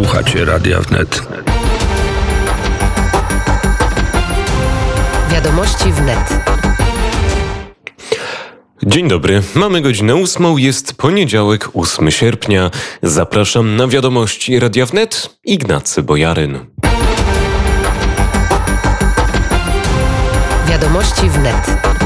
Słuchacie Radia Wnet. Wiadomości wnet. Dzień dobry, mamy godzinę ósmą, jest poniedziałek, 8 sierpnia. Zapraszam na wiadomości Radia Wnet, Ignacy Bojaryn. Wiadomości wnet.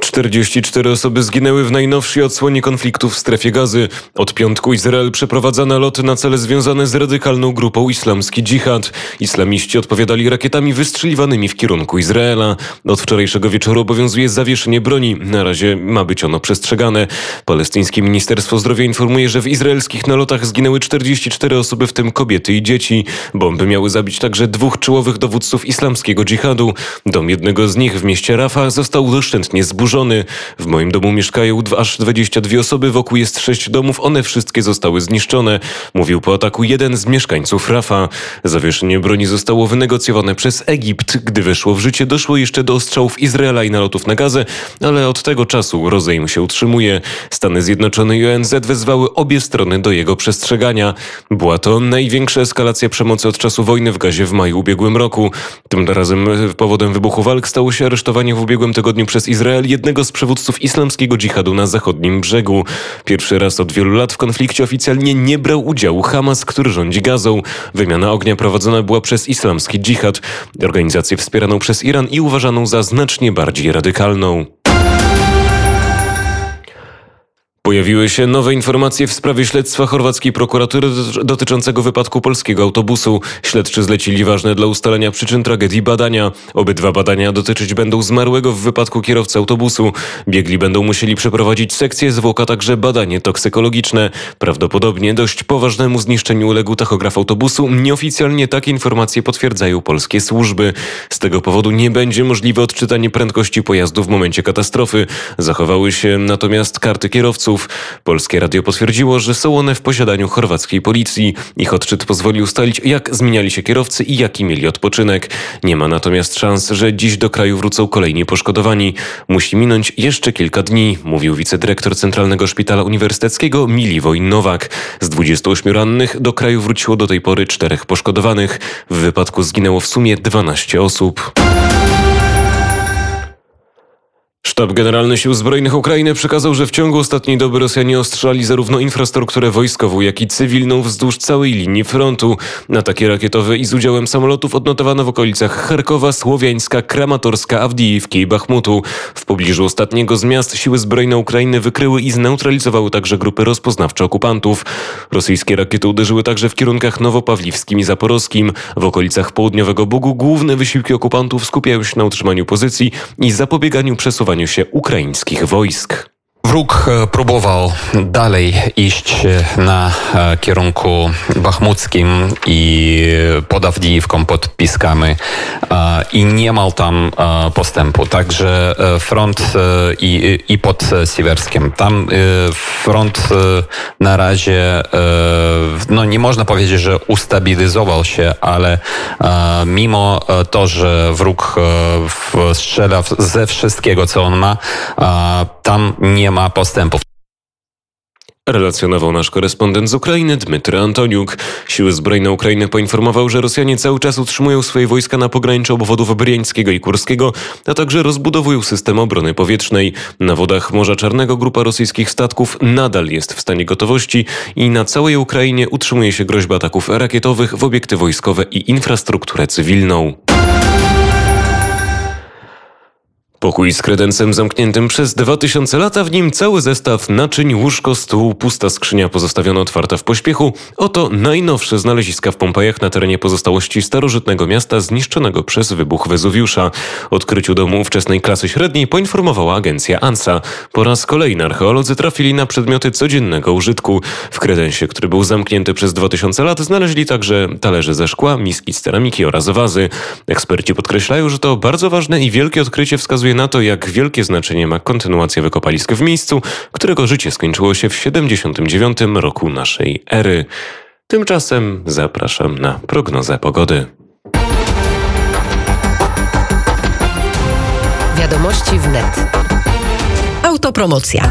44 osoby zginęły w najnowszej odsłonie konfliktu w strefie gazy. Od piątku Izrael przeprowadza naloty na cele związane z radykalną grupą Islamski Dżihad. Islamiści odpowiadali rakietami wystrzeliwanymi w kierunku Izraela. Od wczorajszego wieczoru obowiązuje zawieszenie broni. Na razie ma być ono przestrzegane. Palestyńskie Ministerstwo Zdrowia informuje, że w izraelskich nalotach zginęły 44 osoby, w tym kobiety i dzieci. Bomby miały zabić także dwóch czołowych dowódców islamskiego dżihadu. Dom jednego z nich w mieście Rafah został doszczętnie zburzony zaburzony. W moim domu mieszkają aż 22 osoby, wokół jest 6 domów, one wszystkie zostały zniszczone. Mówił po ataku jeden z mieszkańców Rafa. Zawieszenie broni zostało wynegocjowane przez Egipt. Gdy weszło w życie, doszło jeszcze do ostrzałów Izraela i nalotów na Gazę, ale od tego czasu rozejm się utrzymuje. Stany Zjednoczone i ONZ wezwały obie strony do jego przestrzegania. Była to największa eskalacja przemocy od czasu wojny w Gazie w maju ubiegłym roku. Tym razem powodem wybuchu walk stało się aresztowanie w ubiegłym tygodniu przez Izrael jednego z przywódców islamskiego dżihadu na zachodnim brzegu. Pierwszy raz od wielu lat w konflikcie oficjalnie nie brał udziału Hamas, który rządzi Gazą. Wymiana ognia prowadzona była przez islamski dżihad, organizację wspieraną przez Iran i uważaną za znacznie bardziej radykalną. Pojawiły się nowe informacje w sprawie śledztwa chorwackiej prokuratury dotyczącego wypadku polskiego autobusu. Śledczy zlecili ważne dla ustalenia przyczyn tragedii badania. Obydwa badania dotyczyć będą zmarłego w wypadku kierowcy autobusu. Biegli będą musieli przeprowadzić sekcję zwłok, a także badanie toksykologiczne. Prawdopodobnie dość poważnemu zniszczeniu uległ tachograf autobusu. Nieoficjalnie takie informacje potwierdzają polskie służby. Z tego powodu nie będzie możliwe odczytanie prędkości pojazdu w momencie katastrofy. Zachowały się natomiast karty kierowców. Polskie radio potwierdziło, że są one w posiadaniu chorwackiej policji. Ich odczyt pozwoli ustalić, jak zmieniali się kierowcy i jaki mieli odpoczynek. Nie ma natomiast szans, że dziś do kraju wrócą kolejni poszkodowani. Musi minąć jeszcze kilka dni, mówił wicedyrektor Centralnego Szpitala Uniwersyteckiego Miliwoj Nowak. Z 28 rannych do kraju wróciło do tej pory czterech poszkodowanych. W wypadku zginęło w sumie 12 osób. Sztab Generalny Sił Zbrojnych Ukrainy przekazał, że w ciągu ostatniej doby Rosjanie ostrzeli zarówno infrastrukturę wojskową, jak i cywilną wzdłuż całej linii frontu. Ataki rakietowe i z udziałem samolotów odnotowano w okolicach Charkowa, Słowiańska, Kramatorska, Awdijiwki i Bachmutu. W pobliżu ostatniego z miast siły zbrojne Ukrainy wykryły i zneutralizowały także grupy rozpoznawcze okupantów. Rosyjskie rakiety uderzyły także w kierunkach nowopawliwskim i zaporowskim. W okolicach południowego Bugu główne wysiłki okupantów skupiają się na utrzymaniu pozycji i zapobieganiu przesuwaniu się ukraińskich wojsk. Wróg e, próbował dalej iść e, na e, kierunku bachmuckim i pod Awdijiwką, pod Piskami i nie miał tam postępu. Także front i, i pod Siwerskiem. Tam front na razie, no nie można powiedzieć, że ustabilizował się, ale mimo to, że wróg strzela ze wszystkiego, co on ma, tam nie ma postępów. Relacjonował nasz korespondent z Ukrainy Dmytry Antoniuk. Siły Zbrojne Ukrainy poinformował, że Rosjanie cały czas utrzymują swoje wojska na pograniczu obwodów Briańskiego i Kurskiego, a także rozbudowują system obrony powietrznej. Na wodach Morza Czarnego grupa rosyjskich statków nadal jest w stanie gotowości i na całej Ukrainie utrzymuje się groźba ataków rakietowych w obiekty wojskowe i infrastrukturę cywilną. Pokój z kredencem zamkniętym przez dwa tysiące lata, w nim cały zestaw naczyń, łóżko, stół, pusta skrzynia pozostawiona otwarta w pośpiechu. Oto najnowsze znaleziska w Pompejach na terenie pozostałości starożytnego miasta zniszczonego przez wybuch Wezuwiusza. Odkryciu domu ówczesnej klasy średniej poinformowała agencja ANSA. Po raz kolejny archeolodzy trafili na przedmioty codziennego użytku. W kredensie, który był zamknięty przez dwa tysiące lat, znaleźli także talerze ze szkła, miski z ceramiki oraz wazy. Eksperci podkreślają, że to bardzo ważne i wielkie odkrycie wskazuje wskazuje na to, jak wielkie znaczenie ma kontynuacja wykopalisk w miejscu, którego życie skończyło się w 79 roku naszej ery. Tymczasem zapraszam na prognozę pogody. Wiadomości wnet. Autopromocja.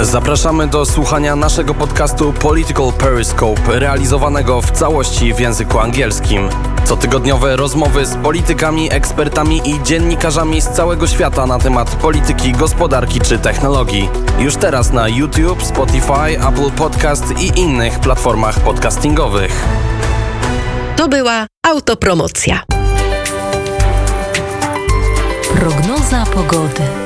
Zapraszamy do słuchania naszego podcastu Political Periscope, realizowanego w całości w języku angielskim. Cotygodniowe rozmowy z politykami, ekspertami i dziennikarzami z całego świata na temat polityki, gospodarki czy technologii. Już teraz na YouTube, Spotify, Apple Podcast i innych platformach podcastingowych. To była autopromocja. Prognoza pogody.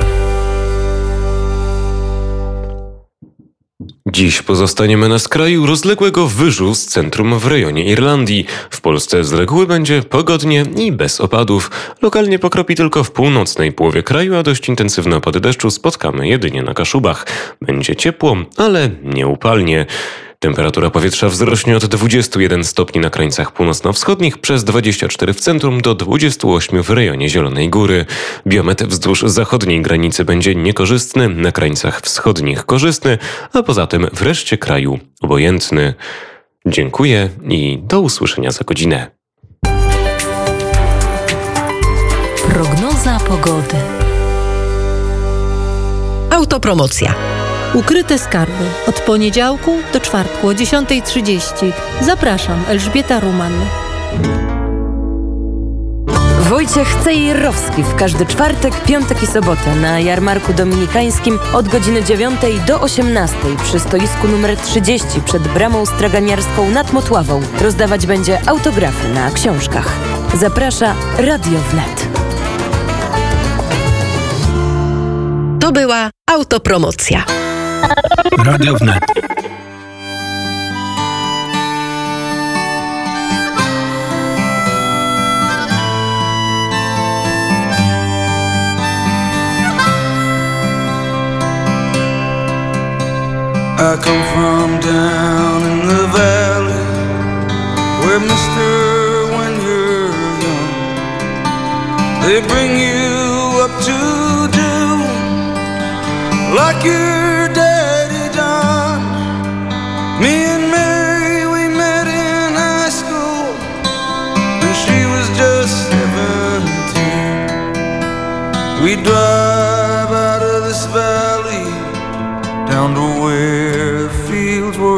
Dziś pozostaniemy na skraju rozległego wyżu z centrum w rejonie Irlandii. W Polsce z reguły będzie pogodnie i bez opadów. Lokalnie pokropi tylko w północnej połowie kraju, a dość intensywne opady deszczu spotkamy jedynie na Kaszubach. Będzie ciepło, ale nieupalnie. Temperatura powietrza wzrośnie od 21 stopni na krańcach północno-wschodnich przez 24 w centrum do 28 w rejonie Zielonej Góry. Biometr wzdłuż zachodniej granicy będzie niekorzystny, na krańcach wschodnich korzystny, a poza tym w reszcie kraju obojętny. Dziękuję i do usłyszenia za godzinę. Prognoza pogody. Autopromocja. Ukryte skarby. Od poniedziałku do czwartku o 10.30. Zapraszam, Elżbieta Ruman. Wojciech Cejrowski w każdy czwartek, piątek i sobotę na jarmarku dominikańskim od godziny 9 do 18 przy stoisku numer 30 przed bramą straganiarską nad Motławą. Rozdawać będzie autografy na książkach. Zaprasza Radio Wnet. To była autopromocja. Radio Wnet. I come from down in the valley where mister when you're young they bring you up to do like your down to where the fields were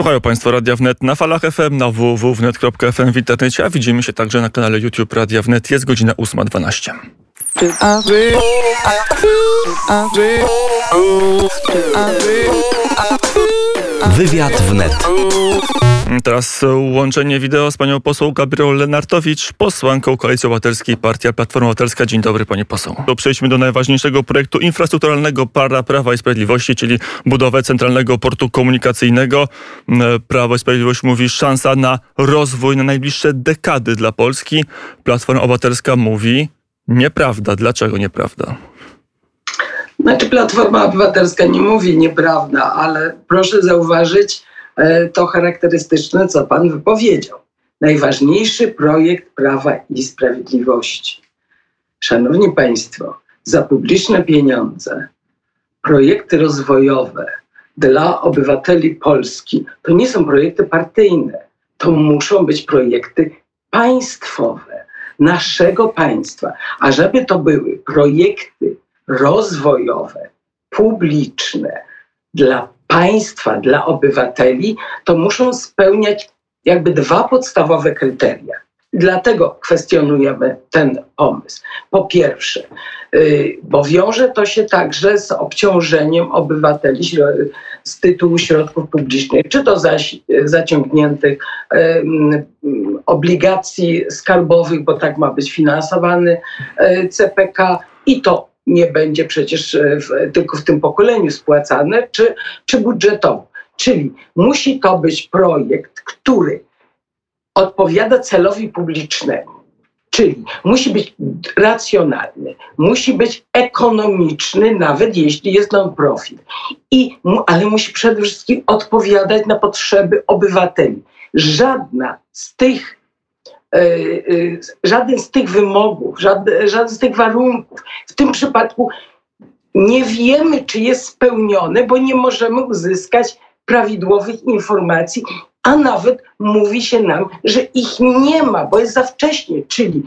słuchają Państwo Radia Wnet na falach FM, na www.wnet.fm w internecie, a widzimy się także na kanale YouTube Radia Wnet. Jest godzina 8.12. Wywiad wnet. Teraz łączenie wideo z panią poseł Gabrielą Lenartowicz, posłanką Koalicji Obywatelskiej Partia Platforma Obywatelska. Dzień dobry pani poseł. To przejdźmy do najważniejszego projektu infrastrukturalnego para Prawa i Sprawiedliwości, czyli budowę centralnego portu komunikacyjnego. Prawo i Sprawiedliwość mówi szansa na rozwój na najbliższe dekady dla Polski. Platforma Obywatelska mówi nieprawda. Dlaczego nieprawda? Znaczy Platforma Obywatelska nie mówi nieprawda, ale proszę zauważyć e, to charakterystyczne, co pan wypowiedział. Najważniejszy projekt Prawa i Sprawiedliwości. Szanowni Państwo, za publiczne pieniądze projekty rozwojowe dla obywateli Polski to nie są projekty partyjne. To muszą być projekty państwowe, naszego państwa. A żeby to były projekty rozwojowe, publiczne dla państwa, dla obywateli, to muszą spełniać jakby dwa podstawowe kryteria. Dlatego kwestionujemy ten pomysł. Po pierwsze, yy, bo wiąże to się także z obciążeniem obywateli z tytułu środków publicznych, czy to zaś yy, zaciągniętych yy, obligacji skarbowych, bo tak ma być finansowany CPK i to nie będzie przecież e, w, tylko w tym pokoleniu spłacane, czy, czy budżetowo. Czyli musi to być projekt, który odpowiada celowi publicznemu. Czyli musi być racjonalny, musi być ekonomiczny, nawet jeśli jest non-profit. I, ale musi przede wszystkim odpowiadać na potrzeby obywateli. Żadna z tych żaden z tych wymogów, żaden, żaden z tych warunków. W tym przypadku nie wiemy, czy jest spełnione, bo nie możemy uzyskać prawidłowych informacji, a nawet mówi się nam, że ich nie ma, bo jest za wcześnie, czyli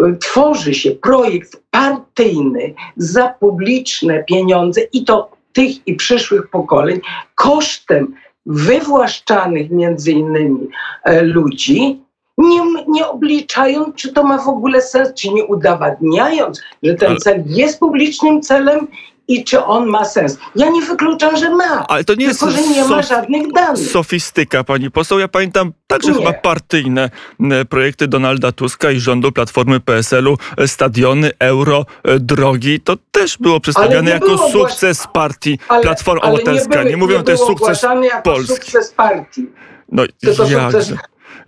y, tworzy się projekt partyjny za publiczne pieniądze i to tych i przyszłych pokoleń kosztem wywłaszczanych między innymi e, ludzi, nie, nie obliczając, czy to ma w ogóle sens, czy nie udowadniając, że ten cel jest publicznym celem i czy on ma sens. Ja nie wykluczam, że ma, Ale to nie jest tylko że nie ma żadnych danych. Sofistyka, pani poseł. Ja pamiętam także Nie. chyba partyjne m, projekty Donalda Tuska i rządu Platformy PSL-u, e, stadiony, euro, e, drogi. To też było przedstawiane nie jako było sukces partii Ale- Platforma Obywatelska. były- Nie mówią, że to jest sukces Polski. sukces partii, No tylko jakże? sukces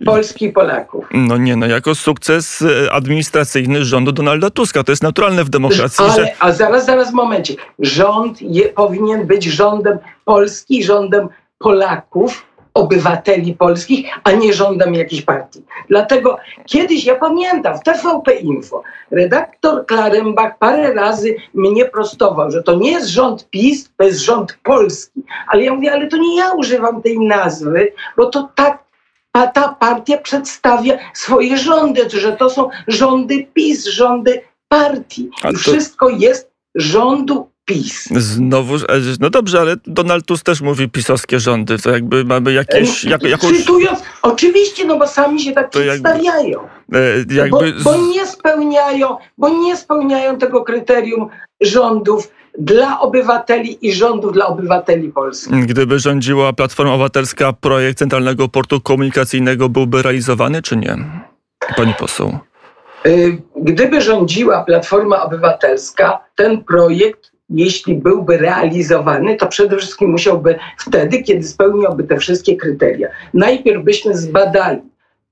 Polski i Polaków. No nie, no jako sukces e, administracyjny rządu Donalda Tuska. To jest naturalne w demokracji, że Ale, a zaraz, zaraz, momencie. Rząd je, powinien być rządem Polski, rządem Polaków, obywateli polskich, a nie rządem jakiejś partii. Dlatego kiedyś, ja pamiętam, w TVP Info, redaktor Klarembach parę razy mnie prostował, że to nie jest rząd PiS, to jest rząd polski. Ale ja mówię, ale to nie ja używam tej nazwy, bo to tak a ta partia przedstawia swoje rządy, że to są rządy PiS, rządy partii. I to- wszystko jest rządu PiS. znowu, e, no dobrze, ale Donald Tusk też mówi pisowskie rządy. To jakby mamy jakieś, jak, jakąś, Cytując, oczywiście, no bo sami się tak To przedstawiają. e, jakby Bo, bo nie spełniają, bo nie spełniają tego kryterium rządów dla obywateli i rządów dla obywateli Polski. Gdyby rządziła Platforma Obywatelska, projekt Centralnego Portu Komunikacyjnego byłby realizowany, czy nie? Pani poseł. Y, Gdyby rządziła Platforma Obywatelska, ten projekt, jeśli byłby realizowany, to przede wszystkim musiałby wtedy, kiedy spełniałby te wszystkie kryteria. Najpierw byśmy zbadali,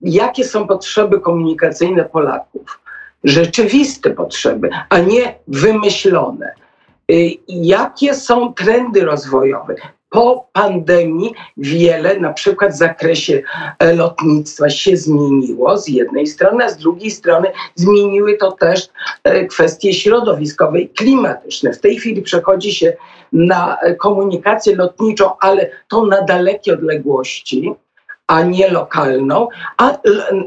jakie są potrzeby komunikacyjne Polaków. Rzeczywiste potrzeby, a nie wymyślone. Y, Jakie są trendy rozwojowe? po pandemii wiele, na przykład w zakresie e, lotnictwa się zmieniło z jednej strony, a z drugiej strony zmieniły to też e, kwestie środowiskowe i klimatyczne. W tej chwili przechodzi się na e, komunikację lotniczą, ale to na dalekie odległości a nie lokalną, a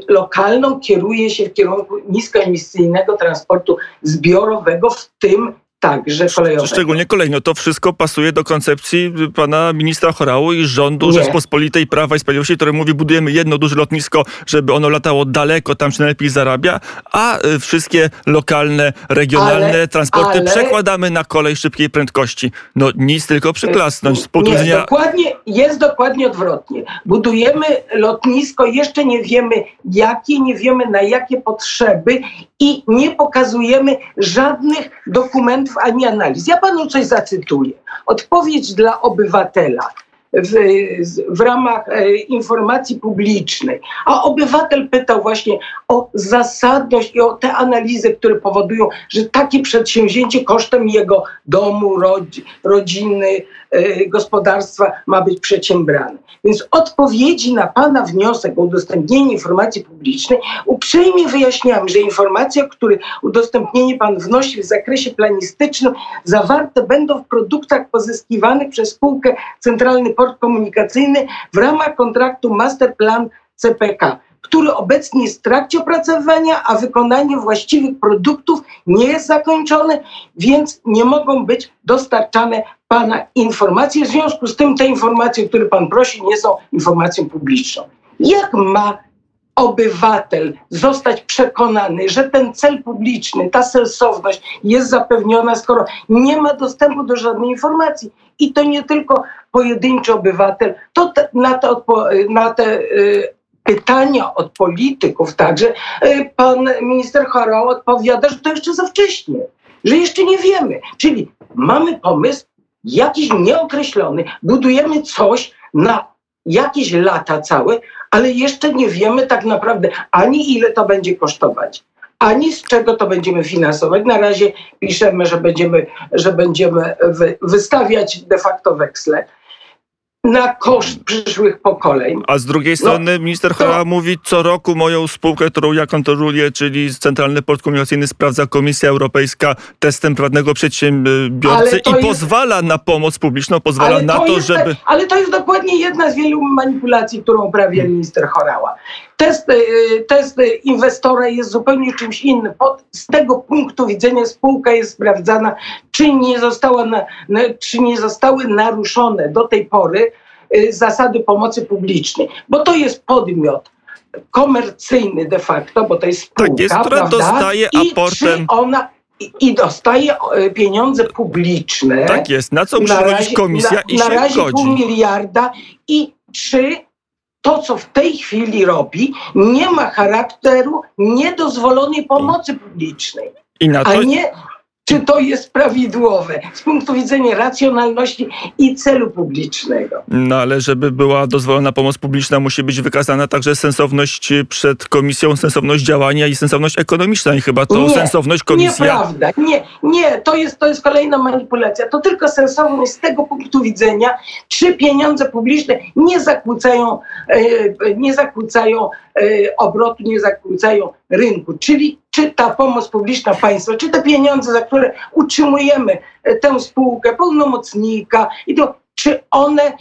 lokalną kieruje się w kierunku niskoemisyjnego transportu zbiorowego, w tym także kolejowego. Szczególnie kolejno, to wszystko pasuje do koncepcji pana ministra Chorału i rządu Nie. Rzeczpospolitej Prawa i Sprawiedliwości, które mówi, budujemy jedno duże lotnisko, żeby ono latało daleko, tam się najlepiej zarabia, a y, wszystkie lokalne, regionalne Ale- transporty ale- przekładamy na kolej szybkiej prędkości. No nic, tylko przyklasnąć. Z punktu Nie, widzenia dokładnie, jest dokładnie odwrotnie. Budujemy lotnisko, jeszcze nie wiemy jakie, nie wiemy na jakie potrzeby i nie pokazujemy żadnych dokumentów ani analiz. Ja panu coś zacytuję. Odpowiedź dla obywatela. W, w ramach e, informacji publicznej, a obywatel pytał właśnie o zasadność i o te analizy, które powodują, że takie przedsięwzięcie kosztem jego domu, rodzi, rodziny, gospodarstwa ma być przedsiębrane. Więc odpowiedzi na Pana wniosek o udostępnienie informacji publicznej uprzejmie wyjaśniamy, że informacje, o których udostępnienie Pan wnosi w zakresie planistycznym, zawarte będą w produktach pozyskiwanych przez spółkę Centralny Port Komunikacyjny w ramach kontraktu Masterplan CPK który obecnie jest w trakcie opracowywania, a wykonanie właściwych produktów nie jest zakończone, więc nie mogą być dostarczane Pana informacje. W związku z tym te informacje, które Pan prosi, nie są informacją publiczną. Jak ma obywatel zostać przekonany, że ten cel publiczny, ta sensowność jest zapewniona, skoro nie ma dostępu do żadnej informacji. I to nie tylko pojedynczy obywatel, to te, na te, na te y, pytania od polityków także y, pan minister Chorał odpowiada, że to jeszcze za wcześnie, że jeszcze nie wiemy. Czyli mamy pomysł jakiś nieokreślony, budujemy coś na jakieś lata całe, ale jeszcze nie wiemy tak naprawdę ani ile to będzie kosztować, ani z czego to będziemy finansować. Na razie piszemy, że będziemy, że będziemy wy, wystawiać de facto weksle na koszt przyszłych pokoleń. A z drugiej No, strony minister Chorała mówi, co roku moją spółkę, którą ja kontroluję, czyli Centralny Port Komunikacyjny, sprawdza Komisja Europejska testem prawnego przedsiębiorcy to i jest- pozwala na pomoc publiczną, pozwala Ale na to, jest, żeby... Ale to jest dokładnie jedna z wielu manipulacji, którą uprawia minister Chorała. Test, y, test inwestora jest zupełnie czymś innym. Pod, z tego punktu widzenia spółka jest sprawdzana, czy nie, została na, na, czy nie zostały naruszone do tej pory y, zasady pomocy publicznej, bo to jest podmiot komercyjny de facto, bo to jest spółka, Tak jest, która prawda? dostaje I aportem- czy ona i, i dostaje y, pieniądze publiczne. Tak jest, na co musi Na razie- komisja na, i na się razie pół godzi. miliarda i czy to, co w tej chwili robi, nie ma charakteru niedozwolonej pomocy publicznej, I na to... a nie czy to jest prawidłowe z punktu widzenia racjonalności i celu publicznego. No ale żeby była dozwolona pomoc publiczna, musi być wykazana także sensowność przed komisją, sensowność działania i sensowność ekonomiczna. I chyba to Nie, sensowność komisja... Nieprawda. Nie, nie, to jest, to jest kolejna manipulacja. To tylko sensowność z tego punktu widzenia, czy pieniądze publiczne nie zakłócają, e, nie zakłócają obrotu, nie zakłócają rynku. Czyli czy ta pomoc publiczna państwa, czy te pieniądze, za które utrzymujemy e, tę spółkę, pełnomocnika i to, czy one e,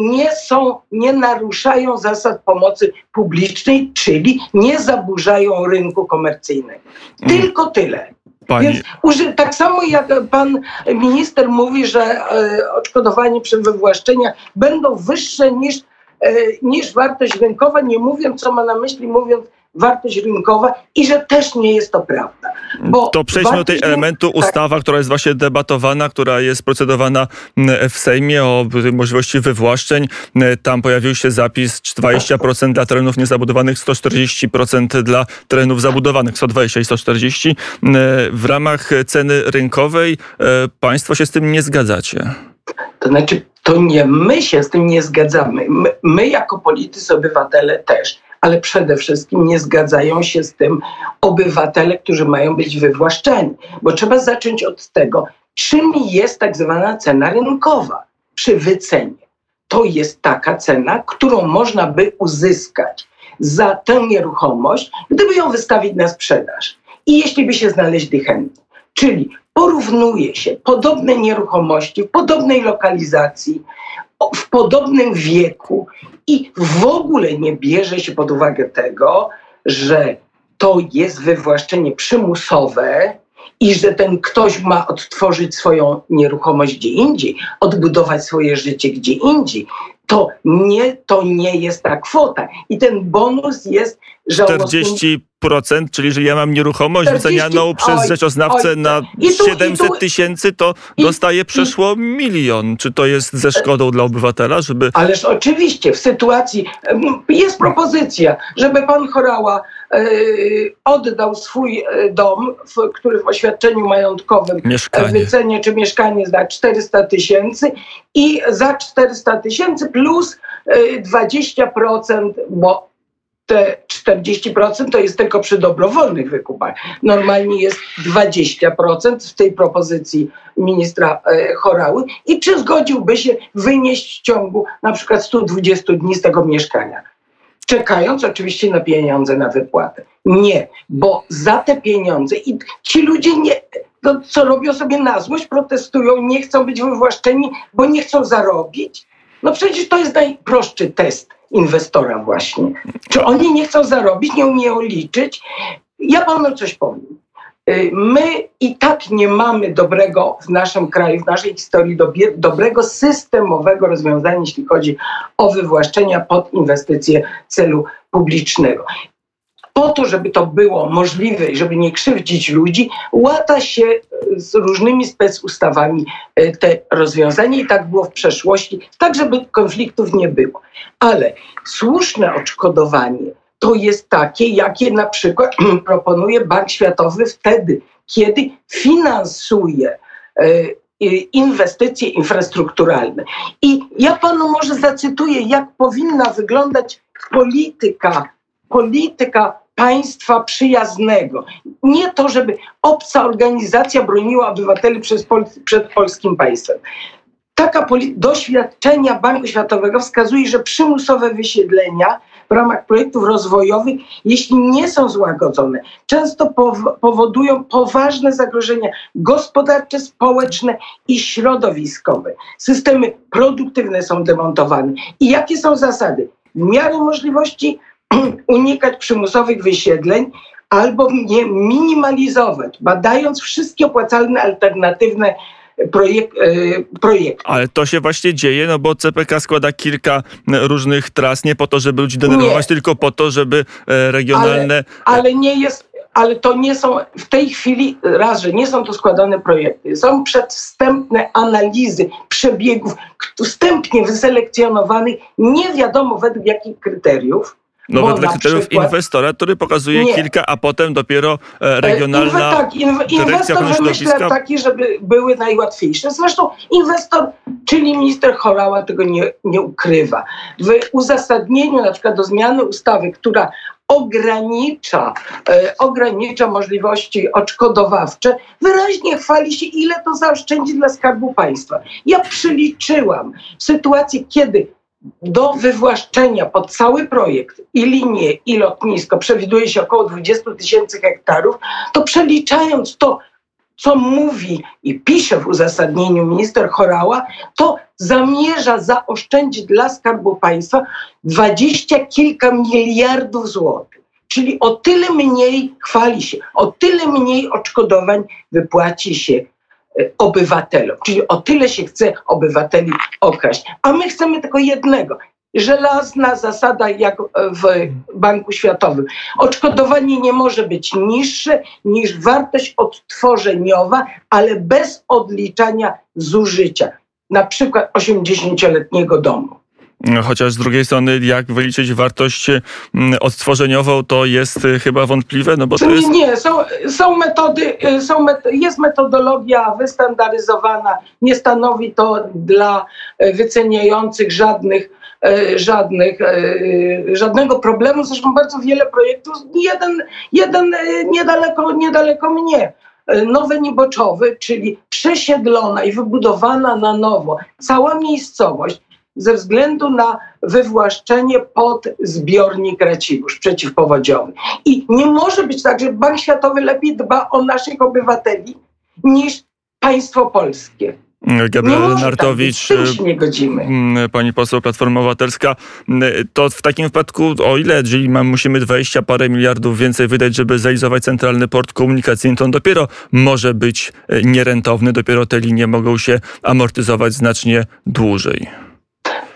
nie są, nie naruszają zasad pomocy publicznej, czyli nie zaburzają rynku komercyjnego. Tylko tyle. Pani, Więc uży, tak samo jak pan minister mówi, że e, odszkodowanie przy wywłaszczeniach będą wyższe niż, e, niż wartość rynkowa, nie mówiąc, co ma na myśli, mówiąc wartość rynkowa i że też nie jest to prawda. Bo to przejdźmy do tej elementu tak. ustawa, która jest właśnie debatowana, która jest procedowana mm, w Sejmie o możliwości wywłaszczeń. Mm, Tam pojawił się zapis 20% dla terenów niezabudowanych, 140% dla terenów zabudowanych, 120 i 140. Mm, W ramach ceny rynkowej e, państwo się z tym nie zgadzacie. To znaczy, to nie my się z tym nie zgadzamy. My, my jako politycy, obywatele też, ale przede wszystkim nie zgadzają się z tym obywatele, którzy mają być wywłaszczeni. Bo trzeba zacząć od tego, czym jest tak zwana cena rynkowa przy wycenie. to jest taka cena, którą można by uzyskać za tę nieruchomość, gdyby ją wystawić na sprzedaż. I jeśli by się znaleźli chętni. Czyli porównuje się podobne nieruchomości w podobnej lokalizacji, w podobnym wieku i w ogóle nie bierze się pod uwagę tego, że to jest wywłaszczenie przymusowe i że ten ktoś ma odtworzyć swoją nieruchomość gdzie indziej, odbudować swoje życie gdzie indziej. To nie, to nie jest ta kwota. I ten bonus jest. 40%, czyli jeżeli ja mam nieruchomość 40, wycenianą przez oj, rzeczoznawcę oj, na i tu- i 700 tu- tysięcy, to dostaję przeszło milion. Czy to jest ze szkodą dla obywatela, żeby... Ależ oczywiście w sytuacji jest propozycja, żeby pan Chorała e, oddał swój e, dom, w, który w oświadczeniu majątkowym Mieszkanie. e, wycenie czy mieszkanie za 400 tysięcy i za 400 tysięcy plus e, 20%, bo te 40% to jest tylko przy dobrowolnych wykupach. Normalnie jest 20% w tej propozycji ministra e, Chorały. I czy zgodziłby się wynieść w ciągu na przykład 120 dni z tego mieszkania? Czekając oczywiście na pieniądze na wypłatę. Nie, bo za te pieniądze i ci ludzie nie, to co robią sobie na złość, protestują, nie chcą być wywłaszczeni, bo nie chcą zarobić. No przecież to jest najprostszy test inwestora właśnie. Czy oni nie chcą zarobić, nie umieją liczyć? Ja panu coś powiem. Y, My i tak nie mamy dobrego w naszym kraju, w naszej historii dobrego systemowego rozwiązania, jeśli chodzi o wywłaszczenia pod inwestycje celu publicznego. Po to, żeby to było możliwe i żeby nie krzywdzić ludzi, łata się y, z różnymi specustawami y, te rozwiązania i tak było w przeszłości, tak żeby konfliktów nie było. Ale słuszne odszkodowanie to jest takie, jakie na przykład proponuje Bank Światowy wtedy, kiedy finansuje e, e, inwestycje infrastrukturalne. I ja panu może zacytuję, jak powinna wyglądać polityka, polityka państwa przyjaznego. Nie to, żeby obca organizacja broniła obywateli Pol- przed polskim państwem. Taka doświadczenia Banku Światowego wskazuje, że przymusowe wysiedlenia w ramach projektów rozwojowych, jeśli nie są złagodzone, często pow- powodują poważne zagrożenia gospodarcze, społeczne i środowiskowe. Systemy produktywne są demontowane. I jakie są zasady? W miarę możliwości unikać przymusowych wysiedleń albo je minimalizować, badając wszystkie opłacalne, alternatywne projek- e, projekty. Ale to się właśnie dzieje, no bo CPK składa kilka różnych tras, nie po to, żeby ludzi denerwować, Nie. tylko po to, żeby e, regionalne... Ale, ale nie jest, ale to nie są w tej chwili raz, że nie są to składane projekty. Są przedwstępne analizy przebiegów wstępnie wyselekcjonowanych, nie wiadomo według jakich kryteriów. No bo kryteriów przykład- inwestora, który pokazuje Nie. kilka, a potem dopiero e, E, regionalna Inwe, tak, inw, inwestor wymyśla takie, żeby były najłatwiejsze. Zresztą inwestor, czyli minister Chorała tego nie, nie ukrywa. W uzasadnieniu na przykład do zmiany ustawy, która ogranicza, e, ogranicza możliwości odszkodowawcze, wyraźnie chwali się, ile to zaoszczędzi dla Skarbu Państwa. Ja przyliczyłam sytuację, kiedy do wywłaszczenia pod cały projekt i linie, i lotnisko przewiduje się około 20 tysięcy hektarów, to przeliczając to, co mówi i pisze w uzasadnieniu minister Chorała, to zamierza zaoszczędzić dla Skarbu Państwa dwadzieścia kilka miliardów złotych. Czyli o tyle mniej chwali się, o tyle mniej odszkodowań wypłaci się obywatelom. Czyli o tyle się chce obywateli okraść. A my chcemy tylko jednego. Żelazna zasada jak w Banku Światowym. Odszkodowanie nie może być niższe niż wartość odtworzeniowa, ale bez odliczania zużycia. Na przykład 80-letniego domu. Chociaż z drugiej strony, jak wyliczyć wartość mm, odtworzeniową, to jest y, chyba wątpliwe, no bo to Nie, jest... nie, są, są metody, y, są jest metodologia wystandaryzowana, nie stanowi to dla y, wyceniających żadnych, y, żadnych, y, żadnego problemu. Zresztą bardzo wiele projektów, jeden, jeden y, niedaleko, niedaleko mnie. y, Nowe Nieboczowy, czyli przesiedlona i wybudowana na nowo cała miejscowość, ze względu na wywłaszczenie pod zbiornik Racibórz przeciwpowodziowy. I nie może być tak, że Bank Światowy lepiej dba o naszych obywateli niż państwo polskie. Może tak Lenartowicz, być. Z tym się nie godzimy. Mm, Pani poseł Platforma Obywatelska, to w takim wypadku o ile, mam, musimy 20 parę miliardów więcej wydać, żeby zrealizować centralny port komunikacyjny, to on dopiero może być e, nierentowny, dopiero te linie mogą się amortyzować znacznie dłużej.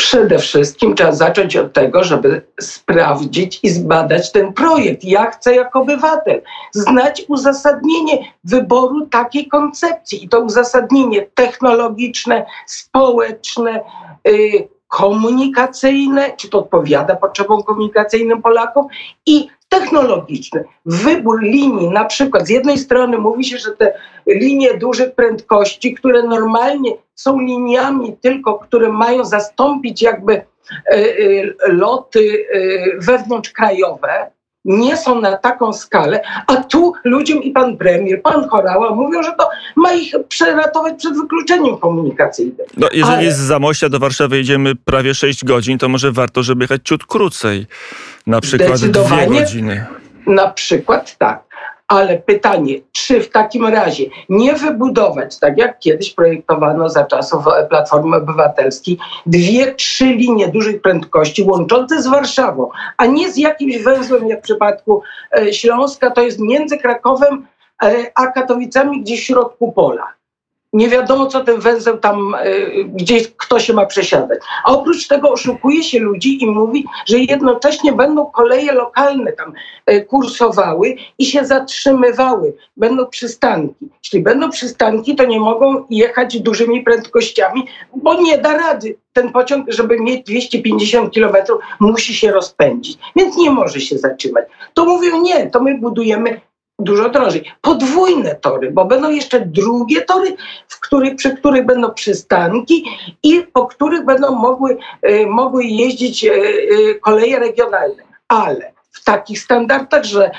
Przede wszystkim trzeba zacząć od tego, żeby sprawdzić i zbadać ten projekt. Ja chcę jako obywatel znać uzasadnienie wyboru takiej koncepcji i to uzasadnienie technologiczne, społeczne, y, komunikacyjne, czy to odpowiada potrzebom komunikacyjnym Polaków i technologiczne. Wybór linii, na przykład z jednej strony mówi się, że te linie dużych prędkości, które normalnie są liniami tylko, które mają zastąpić jakby e, e, loty e, wewnątrzkrajowe, nie są na taką skalę, a tu ludziom i pan premier, pan Chorała mówią, że to ma ich przeratować przed wykluczeniem komunikacyjnym. No, jeżeli Ale- z Zamościa do Warszawy jedziemy prawie 6 godzin, to może warto, żeby jechać ciut krócej. Na przykład dwie godziny. Na przykład tak. Ale pytanie, czy w takim razie nie wybudować, tak jak kiedyś projektowano za czasów e, Platformy Obywatelskiej, dwie, trzy linie dużych prędkości łączące z Warszawą, a nie z jakimś węzłem, jak w przypadku e, Śląska, to jest między Krakowem e, a Katowicami gdzieś w środku pola. Nie wiadomo, co ten węzeł tam, e, gdzieś kto się ma przesiadać. A oprócz tego oszukuje się ludzi i mówi, że jednocześnie będą koleje lokalne tam e, kursowały i się zatrzymywały. Będą przystanki. Jeśli będą przystanki, to nie mogą jechać dużymi prędkościami, bo nie da rady. Ten pociąg, żeby mieć 250 km, musi się rozpędzić, więc nie może się zatrzymać. To mówią nie, to my budujemy dużo drożej. Podwójne tory, bo będą jeszcze drugie tory, w których, przy których będą przystanki i po których będą mogły, e, mogły jeździć e, e, koleje regionalne. Ale w takich standardach, że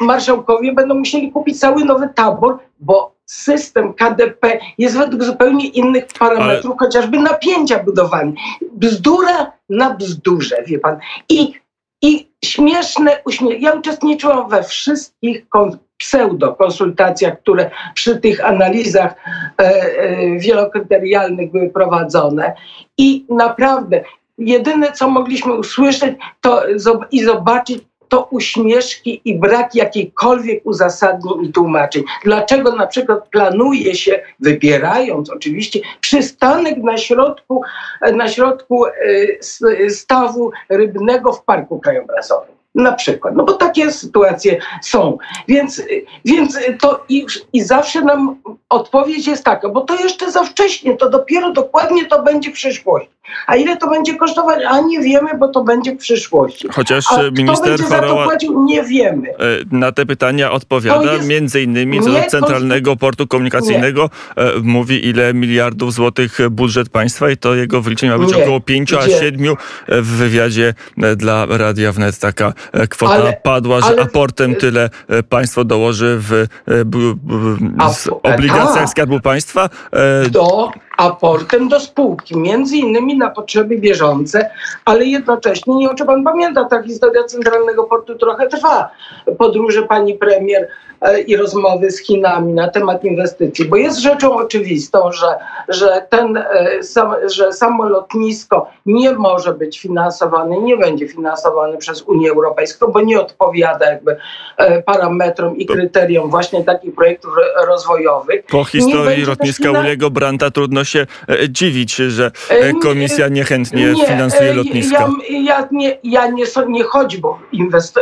marszałkowie będą musieli kupić cały nowy tabor, bo system KDP jest według zupełnie innych parametrów, chociażby napięcia budowany. Bzdura na bzdurze, wie pan. I, i śmieszne uśmiech. Ja uczestniczyłam we wszystkich kon- pseudo-konsultacjach, które przy tych analizach e, e, wielokryterialnych były prowadzone i naprawdę jedyne, co mogliśmy usłyszeć to, i zobaczyć, to uśmieszki i brak jakiejkolwiek uzasadnień i tłumaczeń. Dlaczego na przykład planuje się, wybierając oczywiście, przystanek na środku, na środku e, stawu rybnego w Parku Krajobrazowym? Na przykład, no bo takie sytuacje są. Więc, więc to i, i zawsze nam odpowiedź jest taka, bo to jeszcze za wcześnie, to dopiero dokładnie to będzie w przyszłości. A ile to będzie kosztować? A nie wiemy, bo to będzie w przyszłości. Chociaż A e, minister będzie za to płacił? Nie wiemy. e, na te pytania odpowiada, między innymi co do nie Centralnego Portu Komunikacyjnego e, mówi ile miliardów złotych budżet państwa i to jego wyliczenie ma być Nie. około 5 a Gdzie? 7 w wywiadzie dla Radia Wnet taka kwota Ale- padła, że ale- aportem tyle e, państwo dołoży w e, b, z A- obligacjach tak. Skarbu Państwa. E, do aportem do spółki, między innymi na potrzeby bieżące, ale jednocześnie, nie wiem czy pan pamięta, ta historia Centralnego Portu trochę trwa. Podróże pani premier e, i rozmowy z Chinami na temat inwestycji, bo jest rzeczą oczywistą, że, że, ten, e, że samo lotnisko nie może być finansowane, nie będzie finansowane przez Unię Europejską, bo nie odpowiada jakby e, parametrom i kryteriom właśnie takich projektów ro- rozwojowych. Po historii lotniska Uliego Branta trudno się e, dziwić, że e, E, komisja niechętnie Nie, finansuje e, lotniska. Ja, ja, nie, ja nie, nie chodzi, bo inwest-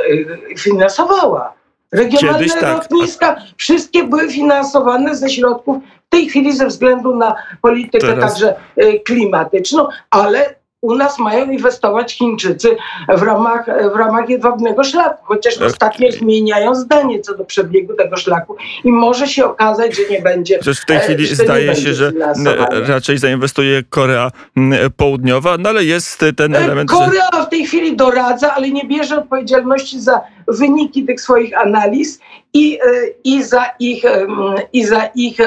e, finansowała. Regionalne Kiedyś tak. lotniska wszystkie były finansowane ze środków w tej chwili ze względu na politykę Teraz- także e, klimatyczną, ale u nas mają inwestować Chińczycy w ramach, w ramach jedwabnego szlaku, chociaż Tak. ostatnio zmieniają zdanie co do przebiegu tego szlaku i może się okazać, że nie będzie. Przecież w tej e, chwili że zdaje się, że finansowania. raczej zainwestuje Korea Południowa, no ale jest ten E, element, że Korea w tej chwili doradza, ale nie bierze odpowiedzialności za wyniki tych swoich analiz i, e, i za ich, i za ich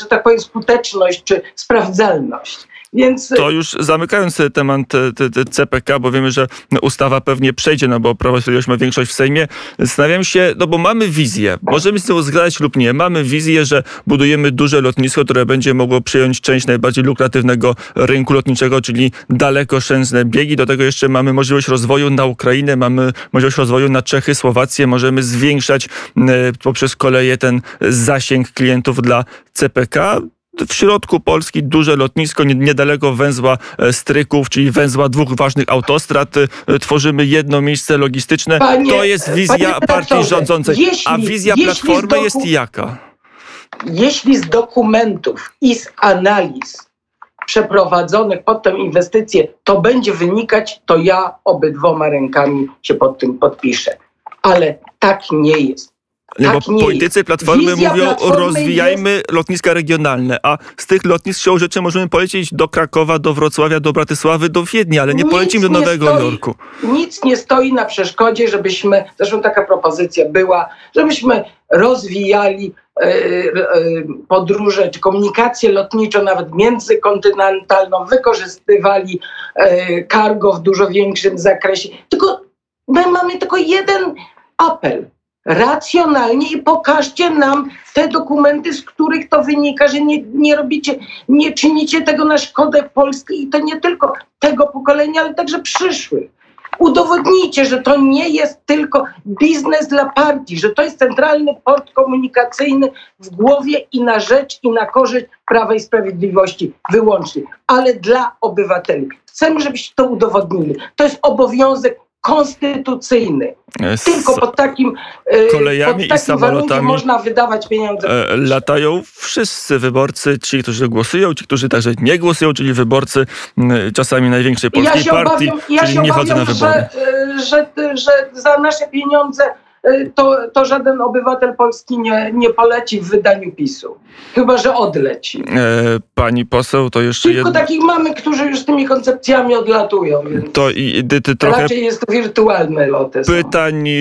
że tak powiem, skuteczność czy sprawdzalność. Więc To już zamykając temat te- te CPK, bo wiemy, że ustawa pewnie przejdzie, no bo Prawo i Sprawiedliwość ma większość w Sejmie. Zastanawiam się, no bo mamy wizję, możemy z tym zgadzać lub nie, mamy wizję, że budujemy duże lotnisko, które będzie mogło przyjąć część najbardziej lukratywnego rynku lotniczego, czyli dalekosiężne biegi. Do tego jeszcze mamy możliwość rozwoju na Ukrainę, mamy możliwość rozwoju na Czechy, Słowację. Możemy zwiększać e, poprzez koleje ten zasięg klientów dla CPK. W środku Polski duże lotnisko, nie- niedaleko węzła e, Stryków, czyli węzła dwóch ważnych autostrad. E, Tworzymy jedno miejsce logistyczne. Panie- to jest wizja partii rządzącej. jeśli- A wizja Platformy doku- jest jaka? jeśli z dokumentów i z analiz przeprowadzonych pod tę inwestycję to będzie wynikać, to ja obydwoma rękami się pod tym podpiszę. Ale tak nie jest. Nie, Tak bo politycy jest. Platformy Wizja mówią, Platformy rozwijajmy lotniska regionalne, a z tych lotnisk siłą rzeczy możemy polecieć do Krakowa, do Wrocławia, do Bratysławy, do Wiednia, ale nie Nic polecimy do Nowego stoi. Jorku. Nic nie stoi na przeszkodzie, żebyśmy, zresztą taka propozycja była, żebyśmy rozwijali e, e, podróże czy komunikację lotniczą, nawet międzykontynentalną, wykorzystywali e, cargo w dużo większym zakresie. Tylko my mamy tylko jeden apel. Racjonalnie i pokażcie nam te dokumenty, z których to wynika, że nie, nie robicie, nie czynicie tego na szkodę Polski i to nie tylko tego pokolenia, ale także przyszłych. Udowodnijcie, że to nie jest tylko biznes dla partii, że to jest centralny port komunikacyjny w głowie i na rzecz i na korzyść Prawa i Sprawiedliwości wyłącznie, ale dla obywateli. Chcemy, żebyście to udowodnili. To jest obowiązek konstytucyjny. Z Tylko pod takim, e, kolejami pod i takim warunkiem samolotami można wydawać pieniądze. e, latają wszyscy wyborcy, ci, którzy głosują, ci, którzy także nie głosują, czyli wyborcy czasami największej Ja polskiej się partii, obawiam, ja czyli nie chodzą na wybory. że, że, że za nasze pieniądze y, to, to żaden obywatel Polski nie, nie poleci w wydaniu PiSu. Chyba, że odleci. E, pani poseł, to jeszcze Tylko jedno. takich mamy, którzy już tymi koncepcjami odlatują, To i ty, ty trochę raczej jest to wirtualne loty. pytań e,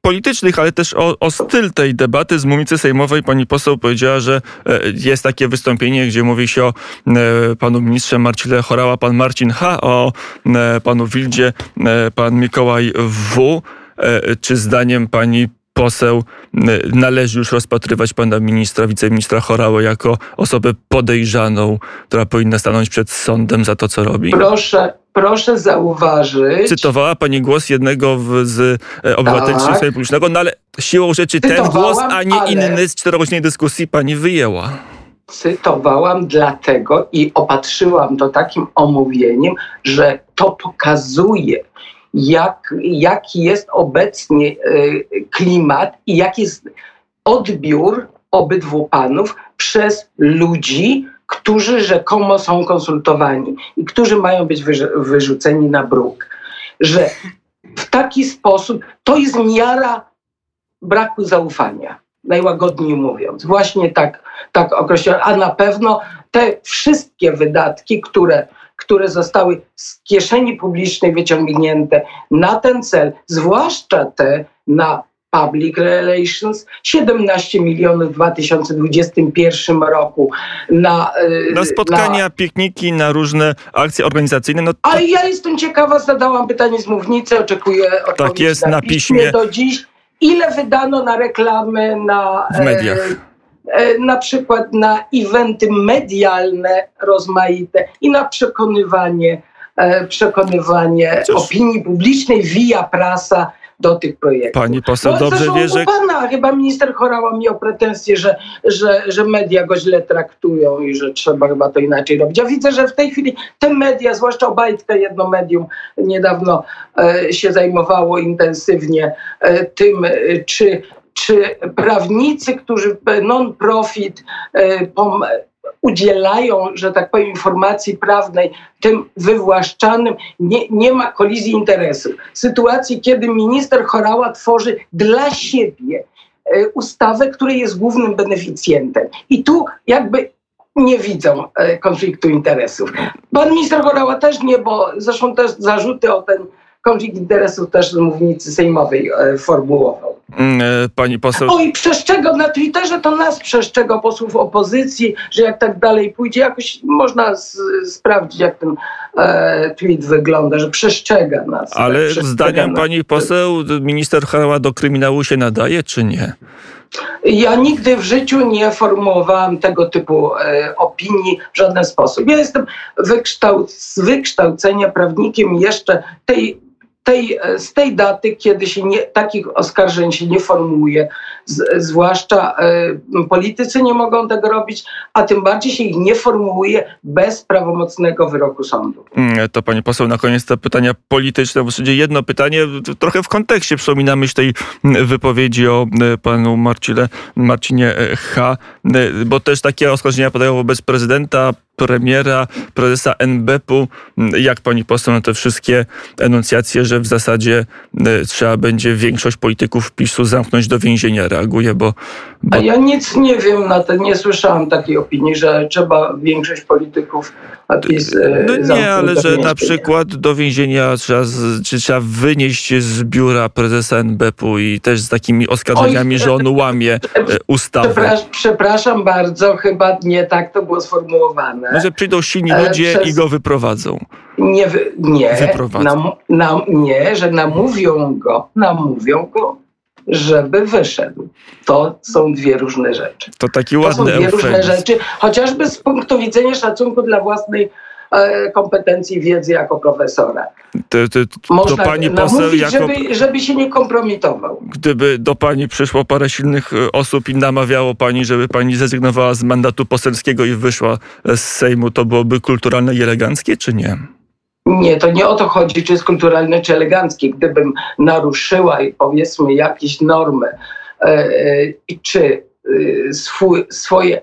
politycznych, ale też o, o styl tej debaty z mównicy sejmowej. Pani poseł powiedziała, że e, jest takie wystąpienie, gdzie mówi się o e, panu ministrze Marcile Chorała, pan Marcin H., o panu Wildzie, pan Mikołaj W. E, Czy zdaniem pani poseł e, należy już rozpatrywać pana ministra, wiceministra Chorałę jako osobę podejrzaną, która powinna stanąć przed sądem za to, co robi? Proszę, proszę zauważyć. Cytowała pani głos jednego w, z e, obywateli Tak. Publicznego, no ale siłą rzeczy ten głos, a nie ale- inny z czterogodzinnej dyskusji pani wyjęła. cytowałam dlatego i opatrzyłam to takim omówieniem, że to pokazuje, jak, jaki jest obecnie y, klimat i jaki jest odbiór obydwu panów przez ludzi, którzy rzekomo są konsultowani i którzy mają być wyrzu- wyrzuceni na bruk. Że w taki sposób to jest miara braku zaufania, najłagodniej mówiąc. Właśnie tak, tak określone. A na pewno te wszystkie wydatki, które, które zostały z kieszeni publicznej wyciągnięte na ten cel, zwłaszcza te na Public Relations, 17 milionów w 2021 roku na, y, Na spotkania, pikniki, na różne akcje organizacyjne, no to ale ja jestem ciekawa, zadałam pytanie z mównicy, oczekuję odpowiedzi jest, na piśmie. piśmie do dziś. Ile wydano na reklamy, na W mediach. E, na przykład na eventy medialne rozmaite i na przekonywanie, e, przekonywanie opinii publicznej via prasa do tych projektów. pani poseł No, dobrze wie, że pana chyba minister Chorała miał pretensje, że, że, że media go źle traktują i że trzeba chyba to inaczej robić. Ja widzę, że w tej chwili te media, zwłaszcza Obajtka, jedno medium niedawno e, się zajmowało intensywnie e, tym, e, czy, czy prawnicy, którzy non-profit e, udzielają, że tak powiem, informacji prawnej tym wywłaszczanym, nie, nie ma kolizji interesów. Sytuacji, kiedy minister Chorała tworzy dla siebie e, ustawę, której jest głównym beneficjentem. I tu jakby nie widzą e, konfliktu interesów. Pan minister Chorała też nie, bo zresztą też zarzuty o ten konflikt interesów też z mównicy sejmowej e, formułował. Mm, e, Pani poseł. O i przestrzegał na Twitterze, to nas przestrzegał posłów opozycji, że jak tak dalej pójdzie, jakoś można z, sprawdzić, jak ten e, tweet wygląda, że przestrzega nas. Ale tak, zdaniem nas. pani poseł minister Chała do kryminału się nadaje, czy nie? Ja nigdy w życiu nie formułowałam tego typu e, opinii w żaden sposób. Ja jestem wykształc, z wykształcenia prawnikiem jeszcze tej, tej, e, z tej daty, kiedy się nie, takich oskarżeń się nie formułuje. Z, zwłaszcza e, politycy nie mogą tego robić, a tym bardziej się ich nie formułuje bez prawomocnego wyroku sądu. Mm, To pani poseł, na koniec te pytania polityczne. W zasadzie jedno pytanie, trochę w kontekście przypomina myśl tej wypowiedzi o panu Marcile, Marcinie e, H., bo też takie oskarżenia padają wobec prezydenta, premiera, prezesa NBP-u. Jak pani poseł na te wszystkie enuncjacje, że w zasadzie e, trzeba będzie większość polityków PiSu zamknąć do więzienia reaguje, bo, bo A ja nic nie wiem na to, nie słyszałam takiej opinii, że trzeba większość polityków PiS e, No nie, ale że na przykład do więzienia trzeba, czy trzeba wynieść z biura prezesa NBP-u i też z takimi oskarżeniami, Oj, że on łamie e, ustawę. Przepraszam, przepraszam bardzo, chyba nie tak to było sformułowane. No, że przyjdą silni ludzie przez- i go wyprowadzą. Nie, nie, Wyprowadzą. nam, nam, nie, że namówią go, namówią go, żeby wyszedł. To są dwie różne rzeczy. To taki To są ładny dwie różne eufemizm. rzeczy, chociażby z punktu widzenia szacunku dla własnej kompetencji i wiedzy jako profesora. To, to, to Można pani poseł, jako, żeby, żeby się nie kompromitował. gdyby do pani przyszło parę silnych e, osób i namawiało pani, żeby pani zrezygnowała z mandatu poselskiego i wyszła z Sejmu, to byłoby kulturalne i eleganckie, czy nie? Nie, to nie o to chodzi, czy jest kulturalne, czy eleganckie. Gdybym naruszyła, powiedzmy, jakieś normy, e, e, i czy e, swój, swoje.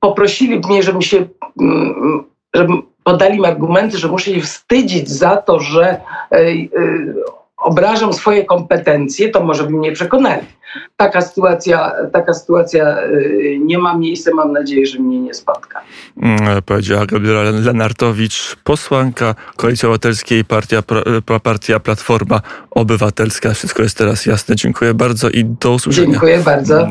Poprosili mnie, żebym się. mm, żebym podali mi argumenty, że muszę się wstydzić za to, że e, e, obrażam swoje kompetencje, to może by mnie przekonali. Taka sytuacja, taka sytuacja e, nie ma miejsca, mam nadzieję, że mnie nie spotka. Mm, Powiedziała Gabriela Lenartowicz, posłanka Koalicji Obywatelskiej, partia, partia Platforma Obywatelska. Wszystko jest teraz jasne. Dziękuję bardzo i do usłyszenia. Dziękuję bardzo.